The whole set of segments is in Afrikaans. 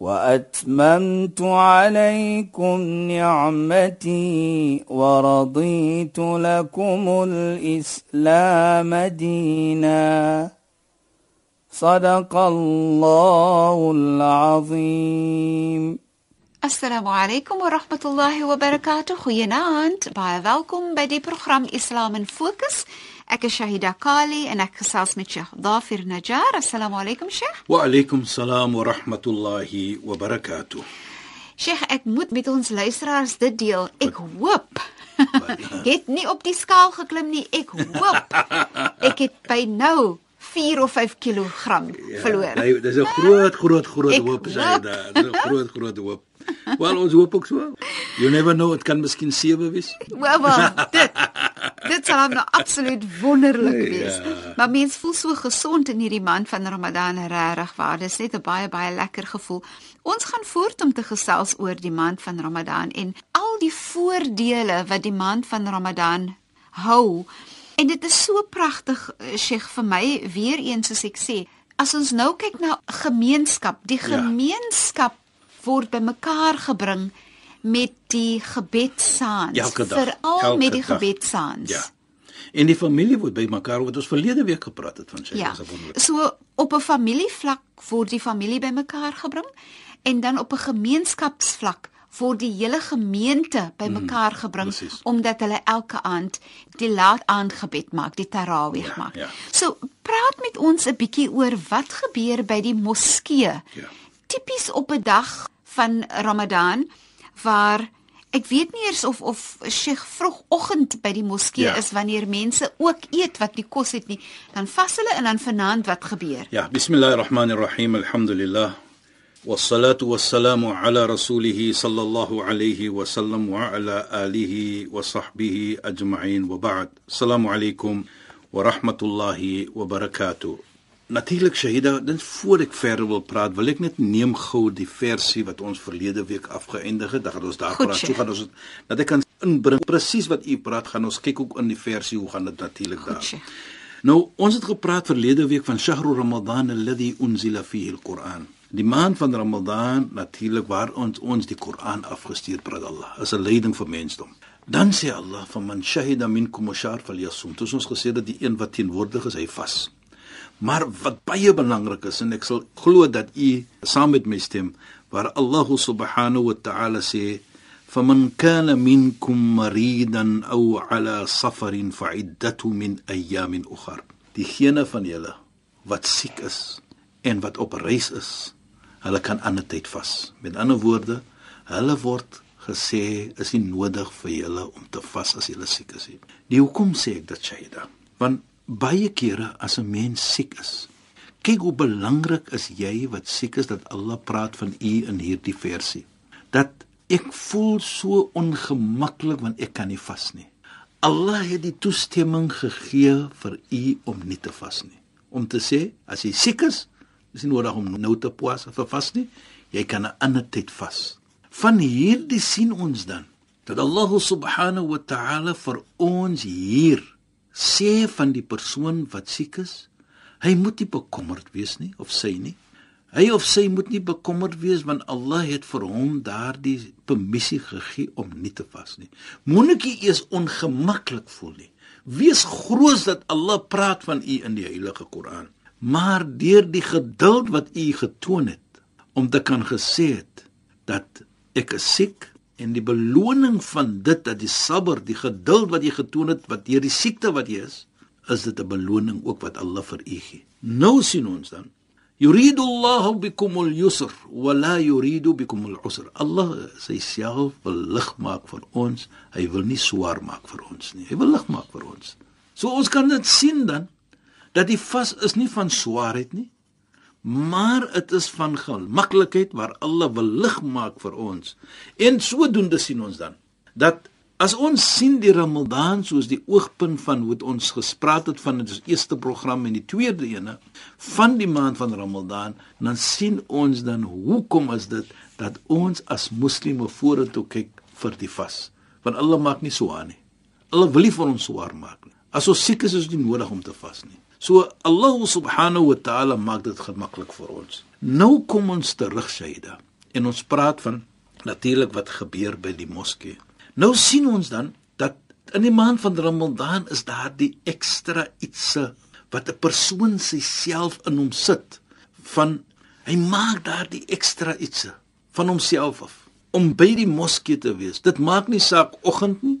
وأتممت عليكم نعمتي ورضيت لكم الإسلام دينا. صدق الله العظيم. السلام عليكم ورحمة الله وبركاته. خيانات بايا ويلكم بدي برنامج إسلام فوكس Ek is Shahida Kali en ek gesels met Sheikh Dafir Najjar. Assalamu alaykum Sheikh. Wa alaykum salaam wa rahmatullahi wa barakatuh. Sheikh, ek moet met ons luisteraars dit deel. Ek hoop het nie op die skaal geklim nie. Ek hoop ek het by nou 4 of 5 kg ja, verloor. Nee, dis 'n groot groot groot Ek hoop hoop. daar. Dis 'n groot groot hoop. Wel ons hoop ook so. You never know, dit kan miskien 7 wees. Wel, wel, dit dit sal nou absoluut wonderlik wees. Ja. Maar mens voel so gesond in hierdie maand van Ramadan regtig waar. Dis net 'n baie baie lekker gevoel. Ons gaan voort om te gesels oor die maand van Ramadan en al die voordele wat die maand van Ramadan hou. En dit is so pragtig, eh, Sheikh, vir my weer eens soos ek sê, as ons nou kyk na gemeenskap, die Ja. gemeenskap word bymekaar gebring met die gebedsaans. Veral met die gebedsaans. Ja. En die familie word bymekaar wat ons verlede week gepraat het van sy Ja. So op 'n familievlak word die familie bymekaar gebring en dan op 'n gemeenskapsvlak word die hele gemeente bymekaar gebring Mm, presies. omdat hulle elke aand die laat aandgebed maak, die tarawih Ja, maak. ja. So praat met ons 'n bietjie oor wat gebeur by die moskee. Ja. Tipies op 'n dag van Ramadan waar Ek weet nie eers of of Sheikh vroegoggend by die moskee ja. is wanneer mense ook eet wat die kos het nie. Dan vas hulle en dan vanaand wat gebeur. Ja, bismillahirrahmanirrahim. Alhamdulillah. Wassalatu wassalamu ala rasulih sallallahu alayhi wa sallam wa ala alihi wa sahbihi ajma'in wa ba'd. Assalamu alaykum wa rahmatullahi wa barakatuh. Natuurlik Shahida, dit voor ek verder wil praat, wil ek net neem gou die versie wat ons verlede week afgeëindig het. Dan gaan ons daar Goed, praat. So gaan ons dit- dat ek kan inbring presies wat u praat, gaan ons kyk ook in die versie hoe gaan dit natuurlik daar. Sheikh. Nou, ons het gepraat verlede week van Shahru Ramadan alladhi unzila fihi al-Quran. Die maand van Ramadan natuurlik waar ons ons die Koran afgestuur praat Allah. Is 'n leiding vir mensdom. Dan sê Allah van man shahida minkum shahr falyasum. Dit is ons gesê dat die een wat teenwoordig is, hy vas. Maar wat baie belangrik is en ek sal glo dat u saam met my stem waar Allah subhanahu wa ta'ala sê فمن كان منكم مريضا او على سفر فعدته من ايام اخر diegene van julle wat siek is en wat op reis is hulle kan ander tyd vas met ander woorde hulle word gesê is nie nodig vir julle om te vas as julle siek is nie die hoekom sê ek dit Shaida want baie kere as 'n mens siek is kyk hoe belangrik is jy wat siek is dat Allah praat van u in hierdie versie dat ek voel so ongemaklik want ek kan nie vas nie. Allah het die toestemming gegee vir u om nie te vas nie. Om te sê as jy siek is, is nie nodig om nou te pas of te vas nie. Jy kan 'n ander tyd vas. Van hierdie sien ons dan dat Allah subhanahu wa ta'ala vir ons hier sê van die persoon wat siek is, hy moet nie bekommerd wees nie of sy nie. Hy of sy moet nie bekommerd wees want Allah het vir hom daardie permissie gegee om nie te vas nie. Moenie eers ongemaklik voel nie. Wees groot dat Allah praat van u in die heilige Koran. Maar deur die geduld wat u getoon het om te kan gesê het dat ek is siek en die beloning van dit dat die sabber, die geduld wat jy getoon het wat deur die siekte wat jy is, is dit 'n beloning ook wat Allah vir u gee. Nou sien ons dan Yuridu Allah bikum al-yusr wa la yuridu bikum al-usr. Allah sy self wil lig maak vir ons. Hy wil nie swaar maak vir ons nie. Hy wil lig maak vir ons. So ons kan dit sien dan dat die vas is nie van swaarheid nie, maar dit is van gemaklikheid waar Allah wil lig maak vir ons. En sodoende sien ons dan dat as ons sien die Ramadan soos die oogpunt van hoe ons gespreek het van die eerste program en die tweede ene van die maand van Ramadan, dan sien ons dan hoekom is dit dat ons as moslime vorentoe kyk vir die vas. Want Allah maak nie so aan nie. Allah wil nie vir ons swaar maak nie. As ons siek is, is dit nie nodig om te vas nie. So Allah subhanahu wa ta'ala maak dit gemaklik vir ons. Nou kom ons terug Shaida en ons praat van natuurlik wat gebeur by die moskee. Nou sien ons dan dat in die maand van Ramadan is daar die ekstra ietsie wat 'n persoon self in hom sit van hy maak daar die ekstra ietsie van homself af om by die moskee te wees. Dit maak nie saak oggend nie.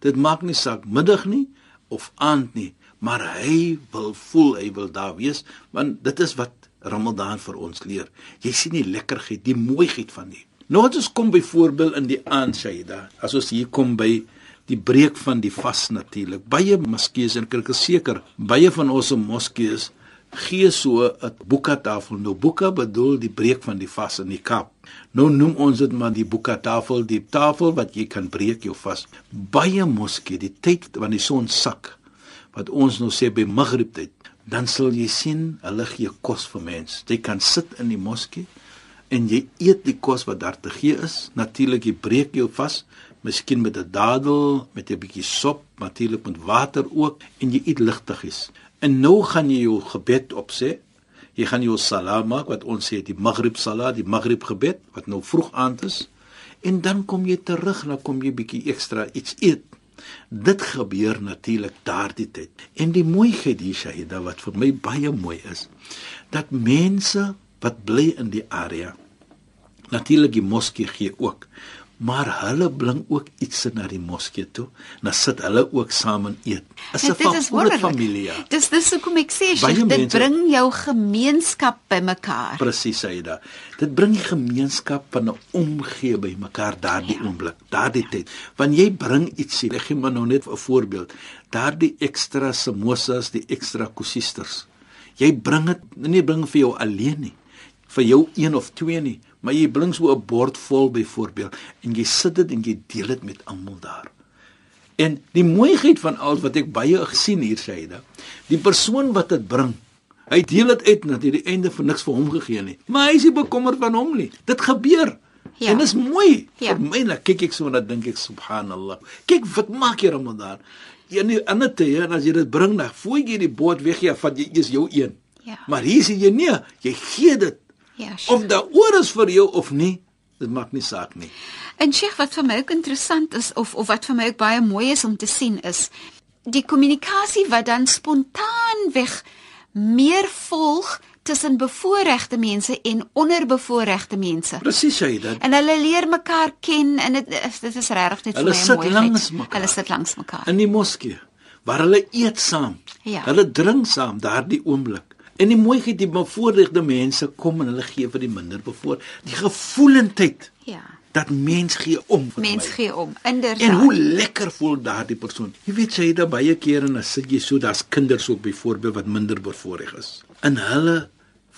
Dit maak nie saak middag nie of aand nie maar hy wil voel hy wil daar wees want dit is wat Ramadan vir ons leer. Jy sien die lekkerheid, die mooiheid van dit. Nou as ons kom byvoorbeeld in die aand Shaida, as ons hier kom by die breek van die vas natuurlik. Baie moskeeë en kerke seker, baie van ons moskeeë gee so 'n buka tafel. Nou buka bedoel die breek van die vas in die Kaap. Nou noem ons dit maar die buka tafel, die tafel wat jy kan breek jou vas. Baie moskeeë, die tyd wanneer die son sak, wat ons nou sê by Maghrib tyd, dan sal jy sien hulle gee kos vir mense. Jy kan sit in die moskee en jy eet die kos wat daar te gee is. Natuurlik jy breek jou vas, miskien met 'n dadel, met 'n bietjie sop, natuurlik met water ook en jy eet ligtigies. En nou gaan jy jou gebed opsê. Jy gaan jou salaam maak wat ons sê die Maghrib salat, die Maghrib gebed wat nou vroeg aand is. En dan kom jy terug, dan kom jy bietjie ekstra iets eet. Dit gebeur natuurlik daardie tyd. En die mooiheid hier Shahida wat vir my baie mooi is, dat mense wat bly in die area natuurlik die moskee gee ook maar hulle bring ook iets na die moskee toe. Dan sit hulle ook saam en eet. Is 'n groot familie. Dis dis hoekom ek sê jy dit bring jou gemeenskap bymekaar. Presies sê jy da. Dit bring die gemeenskap van 'n omgee bymekaar daardie ja. oomblik, daardie tyd. Want jy bring ietsie. Ek gee maar nou net 'n voorbeeld. Daardie ekstra samosas, die ekstra kusisters. Jy bring dit nie bring vir jou alleen nie vir jou een of twee nie, maar jy bring so 'n bord vol byvoorbeeld en jy sit dit en jy deel dit met almal daar. En die mooiheid van al wat ek baie gesien hier sê hy, die persoon wat dit bring, hy deel dit uit dat hy die einde vir niks vir hom gegee nie. Maar hy is nie bekommerd van hom nie. Dit gebeur. Ja. En dit is mooi. Ja. Vir my net kyk ek so en dan dink ek subhanallah. Kyk wat maak jy Ramadan? Jy nie ander tye en as jy dit bring dan fooi jy die bord weg jy vat jy is jou een. Ja. Maar hier sien jy nee, jy gee dit Ja. Sure. Of daar oor is vir jou of nie, dit maak nie saak nie. En Sheikh, wat vir my ook interessant is of of wat vir my ook baie mooi is om te sien is die kommunikasie wat dan spontaan weg meer volg tussen bevoorregte mense en onderbevoorregte mense. Presies jy dit. En hulle leer mekaar ken en dit dit is regtig net vir my mooi. Hulle sit langs mekaar. Hulle sit langs mekaar. In die moskee waar hulle eet saam. Ja. Hulle drink saam daardie oomblik. En die mooiheid die bevoorregte mense kom en hulle gee vir die minder bevoor. Die gevoelendheid. Ja. Dat mens gee om. Mens gee om. Inderdaad. En hoe lekker voel daardie persoon. Jy weet jy het baie kere en as sit jy so daar's kinders ook byvoorbeeld wat minder bevoorreg is. In hulle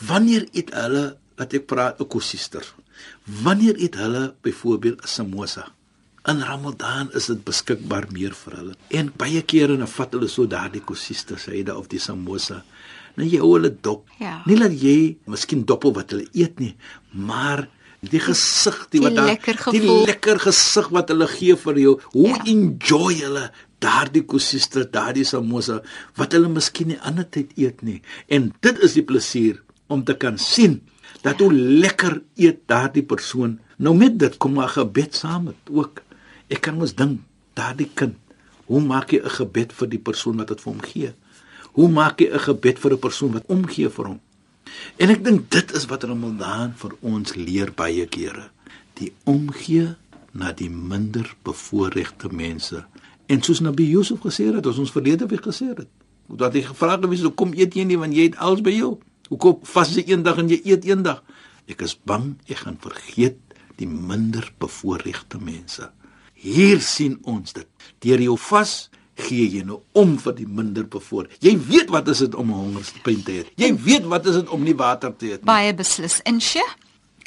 wanneer eet hulle dat ek praat 'n kosister. Wanneer eet hulle byvoorbeeld 'n samosa? In Ramadan is dit beskikbaar meer vir hulle. En baie kere dan vat hulle so daardie kosister sê jy of die samosa nou jy hou hulle dop. Ja. Nie dat jy miskien doppel wat hulle eet nie, maar die gesig die, die wat daar die lekker gesig wat hulle gee vir jou. Hoe ja. enjoy hulle daardie kosiste, daardie samosa wat hulle miskien nie ander tyd eet nie. En dit is die plesier om te kan sien dat ja. hoe lekker eet daardie persoon. Nou met dit kom maar gebed saam met ook. Ek kan mos dink daardie kind, hoe maak jy 'n gebed vir die persoon wat dit vir hom gee? Hoe maak jy 'n gebed vir 'n persoon wat omgee vir hom? En ek dink dit is wat Ramadan vir ons leer baie kere. Die omgee na die minder bevoorregte mense. En soos Nabi Yusuf gesê het, as ons verlede week gesê het, dat hy gevra het sou kom eet jy nie want jy het alles by jou. Hoekom vas jy eendag en jy eet eendag? Ek is bang ek gaan vergeet die minder bevoorregte mense. Hier sien ons dit. Deur jou vas gee jy nou om vir die minder bevoor. Jy weet wat is dit om 'n hongerspyn te hê. Jy weet wat is dit om nie water te hê nie. Baie beslis. En sye,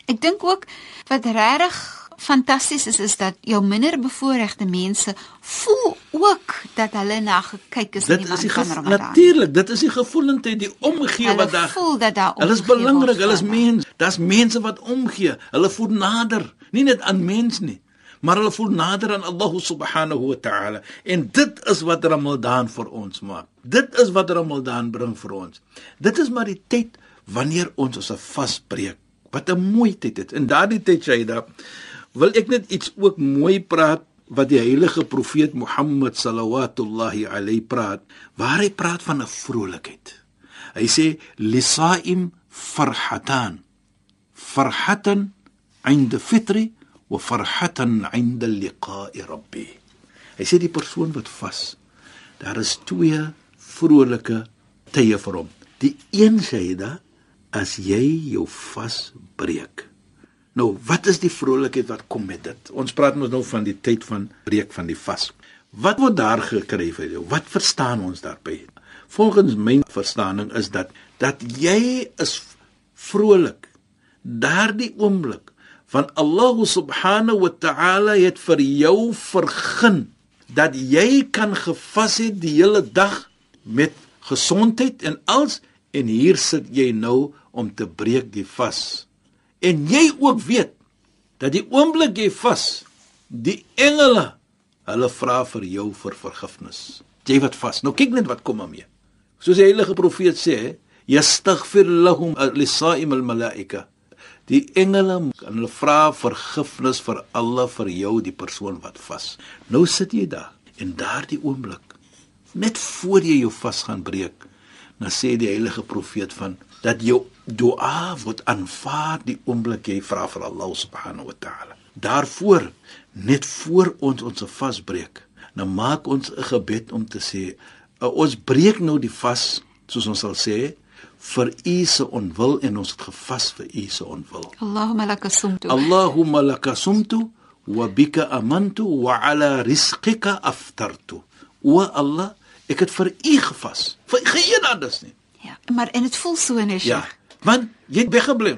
ek dink ook wat regtig fantasties is is dat jou minder bevoorregte mense voel ook dat hulle na gekyk is dit in die is gevo- Ramadan. natuurlik, dit is die gevoelendheid, die omgee Hulle wat daar voel dat daar Hulle is belangrik, hulle is vir mens. Daar's mense wat omgee. Hulle voel nader, nie net aan mens nie, maar hulle voel nader aan Allah subhanahu wa ta'ala. En dit is wat Ramadan vir ons maak. Dit is wat Ramadan bring vir ons. Dit is maar die tyd wanneer ons ons vasbreek. Wat 'n mooi tyd dit. In daardie tyd Shaida, wil ek net iets ook mooi praat wat die heilige profeet Mohammed sallallahu alayhi praat, waar hy praat van 'n vrolikheid. Hy sê lisaim farhatan farhatan 'inda fitri wa farhatan 'inda liqa'i rabbi. Hy sê die persoon wat vas, daar is twee vrolike tye vir hom. Die een sê da as jy jou vas breek. Nou, wat is die vrolikheid wat kom met dit? Ons praat mos nou van die tyd van breek van die vas. Wat word daar gekry vir jou? Wat verstaan ons daarby? Volgens my verstaaning is dat dat jy is vrolik daardie oomblik van Allah subhanahu wa ta'ala het vir jou vergun dat jy kan gevas het die hele dag met gesondheid en als en hier sit jy nou om te breek die vas. En jy ook weet dat die oomblik jy vas, die engele hulle vra vir jou vir vergifnis. Jy wat vas. Nou kyk net wat kom daarmee. Soos die heilige profeet sê, yastaghfir lahum lisaim almalaika. Die engele kan hulle vra vergifnis vir alle vir jou die persoon wat vas. Nou sit jy daar en daardie oomblik net voor jy jou vas gaan breek, dan sê die heilige profeet van dat jou dua word aanvaar die oomblik jy vra vir Allah subhanahu wa ta'ala. Daarvoor net voor ons ons vasbreek, dan maak ons 'n gebed om te sê uh, ons breek nou die vas soos ons sal sê vir u se onwil en ons het gevas vir u se onwil. Allahumma laka sumtu. Allahumma laka sumtu wa bika amantu wa ala rizqika aftartu. O Allah, ek het vir u gevas. Vir geen anders nie. Ja, maar en dit voel so net. Ja, want jy het weggebly.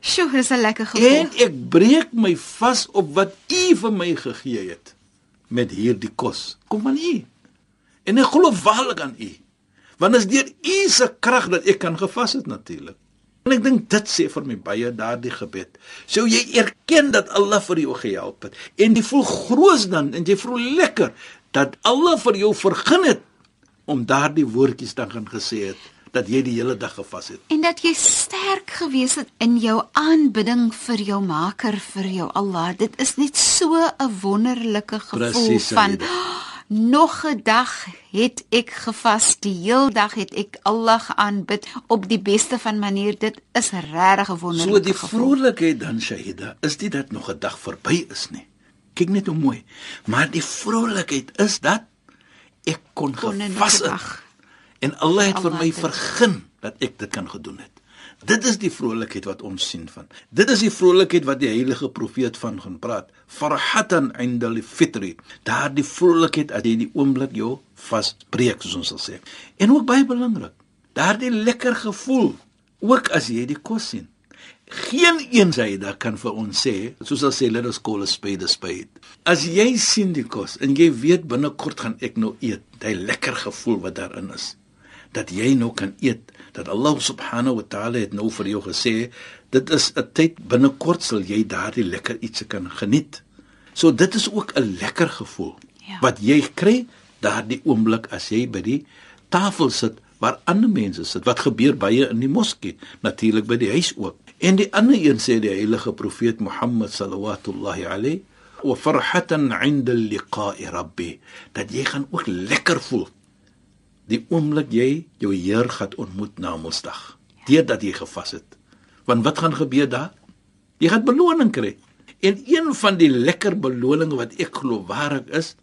Sjoe, dis 'n lekker gevoel. En ek breek my vas op wat u vir my gegee het met hierdie kos. Kom van u. En ek glo waarlik aan u. Want is deur u se krag dat ek kan gevas het natuurlik. En ek dink dit sê vir my baie daardie gebed. Sou jy erken dat Allah vir jou gehelp het en jy voel groot dan en jy voel lekker dat Allah vir jou vergun het om daardie woordjies dan gaan gesê het dat jy die hele dag gevas het. en dat jy sterk gewees het in jou aanbidding vir jou Maker, vir jou Allah. Dit is net so 'n wonderlike gevoel Presies, van Saida. Nog 'n dag het ek gevas, die heel dag het ek Allah aanbid op die beste van manier. Dit is regtig 'n wonderlike So die vrolikheid dan Shahida, is dit dat nog 'n dag verby is nie. Kyk net hoe mooi. Maar die vrolikheid is dat ek kon Kon die het. En Allah het vir Allah my het- vergun dat ek dit kan gedoen het. Dit is die vrolikheid wat ons sien van. Dit is die vrolikheid wat die heilige profeet van gaan praat. Farhatan indal fitri. Daardie vrolikheid as jy die oomblik jou vasbreek soos ons sal sê. En ook baie belangrik, daardie lekker gevoel ook as jy die kos sien. Geen een sê daar kan vir ons sê, soos hulle sê let us call a spade a spade. As jy sien die kos en jy weet binnekort gaan ek nou eet, daai lekker gevoel wat daarin is dat jy nou kan eet dat Allah subhanahu wa taala het nou vir jou gesê dit is 'n tyd binnekort sal jy daardie lekker ietsie kan geniet. So dit is ook 'n lekker gevoel Ja. wat jy kry daardie oomblik as jy by die tafel sit waar ander mense sit. Wat gebeur baie in die moskee, natuurlik by die huis ook. En die ander een sê die heilige profeet Mohammed sallallahu alayhi wa farhatan 'inda liqa'i rabbi dat jy gaan ook lekker voel die oomblik jy jou Heer gaan ontmoet na Mosdag. Deurdat jy gevas het. Want wat gaan gebeur daar? Jy gaan beloning kry. En een van die lekker beloninge wat ek glo waarlik is,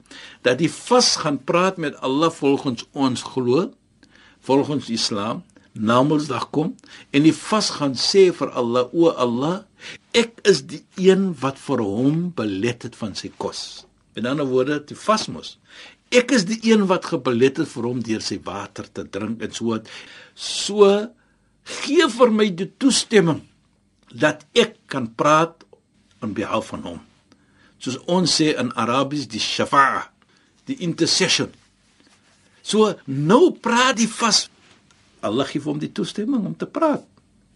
dat die vas gaan praat met Allah volgens ons glo, volgens Islam, na Mosdag kom en die vas gaan sê vir Allah, o Allah, ek is die een wat vir hom belet het van sy kos. In ander woorde, die vas mos. Ek is die een wat gebelet het vir hom deur sy water te drink en so so gee vir my die toestemming dat ek kan praat in behalf van hom. Soos ons sê in Arabies die shafa'a, die intercession. So nou praat hy vas. Allah gee hom die toestemming om te praat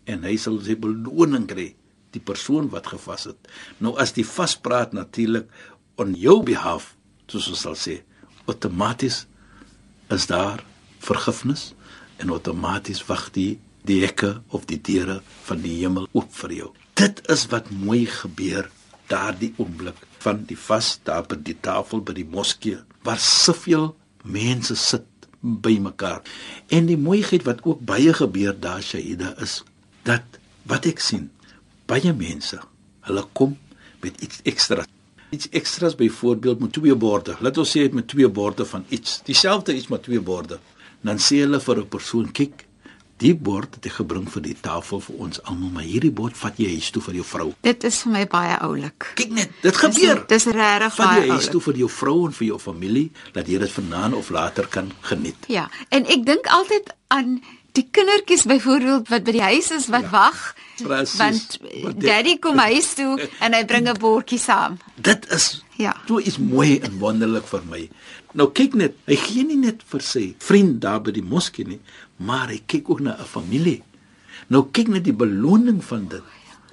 en hy sal sy beloning kry, die persoon wat gevas het. Nou as die vaspraat natuurlik on jou behalf, soos ons sal sê, outomaties is daar vergifnis en outomaties wag die die hekke of die deure van die hemel oop vir jou. Dit is wat mooi gebeur daardie oomblik van die vas daar by die tafel by die moskee waar soveel mense sit bymekaar. En die mooiheid wat ook baie gebeur daar Shaida is dat wat ek sien baie mense hulle kom met iets ekstra iets ekstras byvoorbeeld met twee borde. Laat ons sê met twee borde van iets. Dieselfde iets met twee borde. Dan sê hulle vir 'n persoon, "Kyk, die bord het ek gebring vir die tafel vir ons almal, maar hierdie bord vat jy huis toe vir jou vrou." Dit is vir my baie oulik. Kyk net, dit gebeur. Dis regtig baie oulik. Vat jy huis toe vir jou vrou en vir jou familie dat jy dit vanaand of later kan geniet. Ja, en ek dink altyd aan die kindertjies byvoorbeeld wat by die huis is wat ja, wag. Want daddy kom huis toe en hy bring 'n bordjie saam. Dit is Ja. Toe is mooi en wonderlik vir my. Nou kyk net, hy gee nie net vir sy vriend daar by die moskee nie, maar hy kyk ook na 'n familie. Nou kyk net die beloning van dit.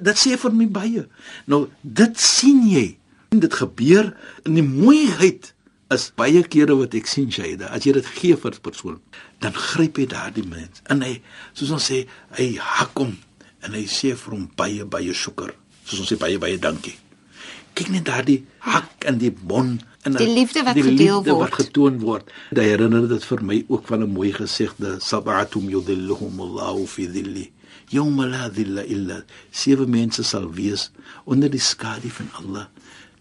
Dit sê vir my baie. Nou dit sien jy. Dit gebeur in die mooiheid is baie kere wat ek sien Shaida, as jy dit gee vir 'n persoon, dan gryp jy daardie mens. En hy, soos ons sê, hy hak hom en hy sê vir hom baie baie suiker. Soos ons sê baie baie dankie. Kyk net daardie hak in die bon en Die liefde wat die gedeel liefde word. wat getoon word. Dit herinner dit vir my ook van 'n mooi gesegde, sab'atum yudhilluhum Allahu fi dhilli. Yawma la dhilla illa. Sewe mense sal wees onder die skadu van Allah.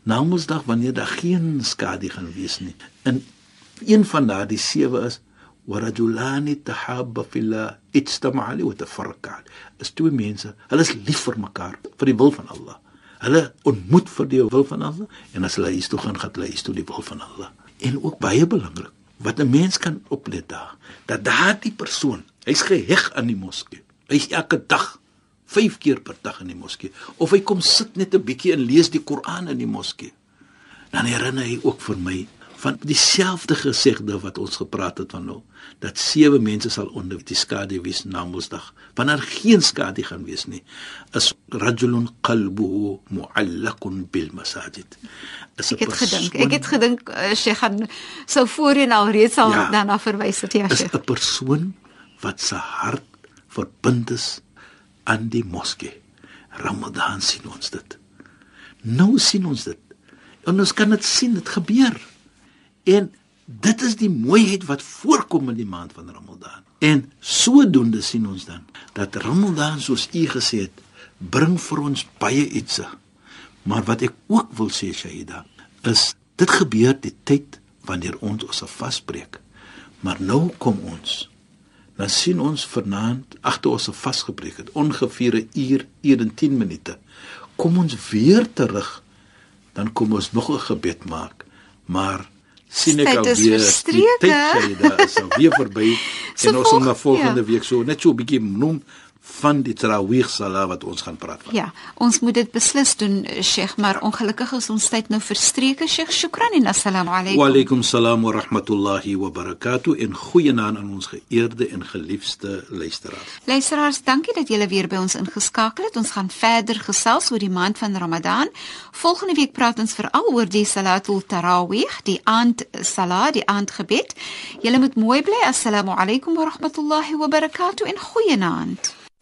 Namedsdag wanneer daar geen skadu gaan wees nie. En een van daardie sewe is warajulani tahabba fillah ijtama'a li wa tafarraqa. Is twee mense, hulle is lief vir mekaar vir die wil van Allah. Hulle ontmoet vir die wil van Allah en as hulle huis toe gaan, gaan hulle huis toe die wil van Allah. En ook baie belangrik, wat 'n mens kan oplet daar, dat daardie persoon, hy's geheg aan die moskee. Hy's elke dag 5 keer per dag in die moskee of hy kom sit net 'n bietjie en lees die Koran in die moskee. Dan herinner hy ook vir my van dieselfde gesegde wat ons gepraat het van nou dat sewe mense sal onder die skadu wees na Mondsdag wanneer geen skadu gaan wees nie is rajulun qalbuhu mu'allaqun bil masajid is Ek het gedink, ek het gedink uh, sy gaan sou voorheen al reeds al Ja. daarna verwys het ja. is Sheikh. 'n persoon wat sy hart verbind is aan die moskee. Ramadan sien ons dit. Nou sien ons dit. En ons kan dit sien, dit gebeur. En dit is die mooiheid wat voorkom in die maand van Ramadan. En sodoende sien ons dan dat Ramadan soos u gesê het, bring vir ons baie iets. Maar wat ek ook wil sê Shaida, is dit gebeur die tyd wanneer ons ons vasbreek. Maar nou kom ons dan sien ons vanaand agter ons vasgebreek het ongeveer 'n uur, uur en 10 minute. Kom ons weer terug, dan kom ons nog 'n gebed maak. Maar sien ek alweer verstreek, die tyd daar is alweer verby So en ons sal na volgende ja. week so net so 'n bietjie noem van die Tarawih Salah wat ons gaan praat van. Ja, ons moet dit beslis doen, Sheikh, maar ongelukkig is ons tyd nou verstreke, Sheikh. Shukran en assalamu Wa alaykum. alaykum salaam wa rahmatullahi wa barakatuh en goeienaand aan ons geëerde en geliefde luisteraars. Luisteraars, dankie dat julle weer by ons ingeskakel het. Ons gaan verder gesels oor die maand van Ramadan. Volgende week praat ons veral oor die Salatul Tarawih, die aand salat, die aandgebed. Julle moet mooi bly. Assalamu alaykum wa rahmatullahi wa barakatuh en goeienaand.